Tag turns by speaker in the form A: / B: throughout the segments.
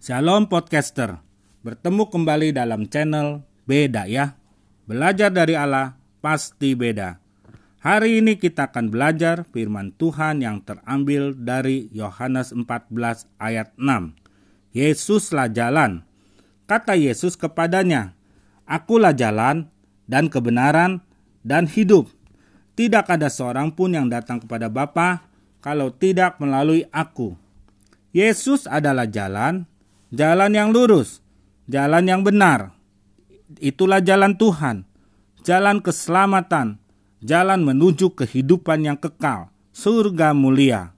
A: Shalom podcaster, bertemu kembali dalam channel Beda ya. Belajar dari Allah pasti beda. Hari ini kita akan belajar firman Tuhan yang terambil dari Yohanes 14 ayat 6. Yesuslah jalan. Kata Yesus kepadanya, Akulah jalan dan kebenaran dan hidup. Tidak ada seorang pun yang datang kepada Bapa kalau tidak melalui aku. Yesus adalah jalan, jalan yang lurus, jalan yang benar. Itulah jalan Tuhan, jalan keselamatan, jalan menuju kehidupan yang kekal, surga mulia.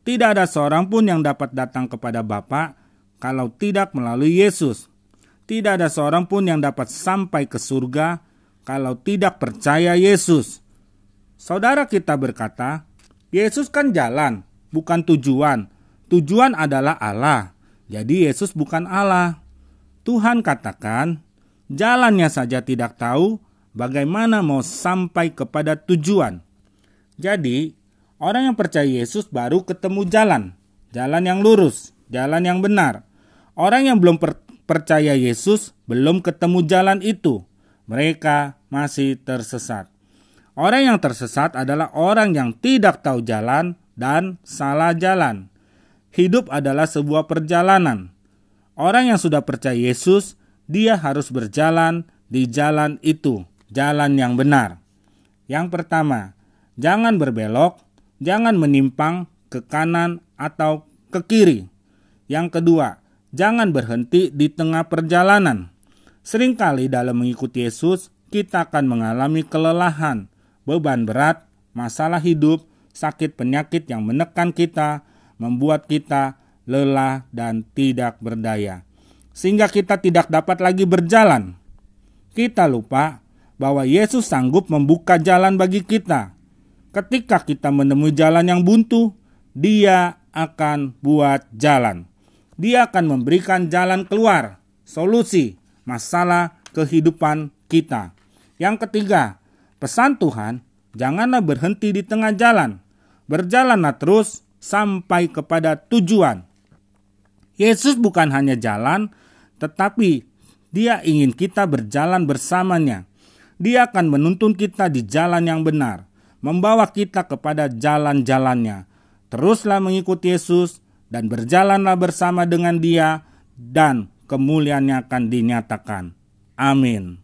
A: Tidak ada seorang pun yang dapat datang kepada Bapa kalau tidak melalui Yesus. Tidak ada seorang pun yang dapat sampai ke surga kalau tidak percaya Yesus. Saudara kita berkata, Yesus kan jalan, bukan tujuan. Tujuan adalah Allah. Jadi Yesus bukan Allah. Tuhan katakan, jalannya saja tidak tahu bagaimana mau sampai kepada tujuan. Jadi, orang yang percaya Yesus baru ketemu jalan, jalan yang lurus, jalan yang benar. Orang yang belum per percaya Yesus belum ketemu jalan itu. Mereka masih tersesat. Orang yang tersesat adalah orang yang tidak tahu jalan dan salah jalan. Hidup adalah sebuah perjalanan. Orang yang sudah percaya Yesus, dia harus berjalan di jalan itu, jalan yang benar. Yang pertama, jangan berbelok, jangan menyimpang ke kanan atau ke kiri. Yang kedua, jangan berhenti di tengah perjalanan. Seringkali dalam mengikuti Yesus, kita akan mengalami kelelahan, beban berat, masalah hidup, sakit penyakit yang menekan kita, membuat kita lelah dan tidak berdaya sehingga kita tidak dapat lagi berjalan. Kita lupa bahwa Yesus sanggup membuka jalan bagi kita. Ketika kita menemui jalan yang buntu, Dia akan buat jalan. Dia akan memberikan jalan keluar, solusi masalah kehidupan kita. Yang ketiga, pesan Tuhan, janganlah berhenti di tengah jalan. Berjalanlah terus sampai kepada tujuan. Yesus bukan hanya jalan, tetapi dia ingin kita berjalan bersamanya. Dia akan menuntun kita di jalan yang benar, membawa kita kepada jalan-jalannya. Teruslah mengikuti Yesus dan berjalanlah bersama dengan dia dan kemuliaannya akan dinyatakan. Amin.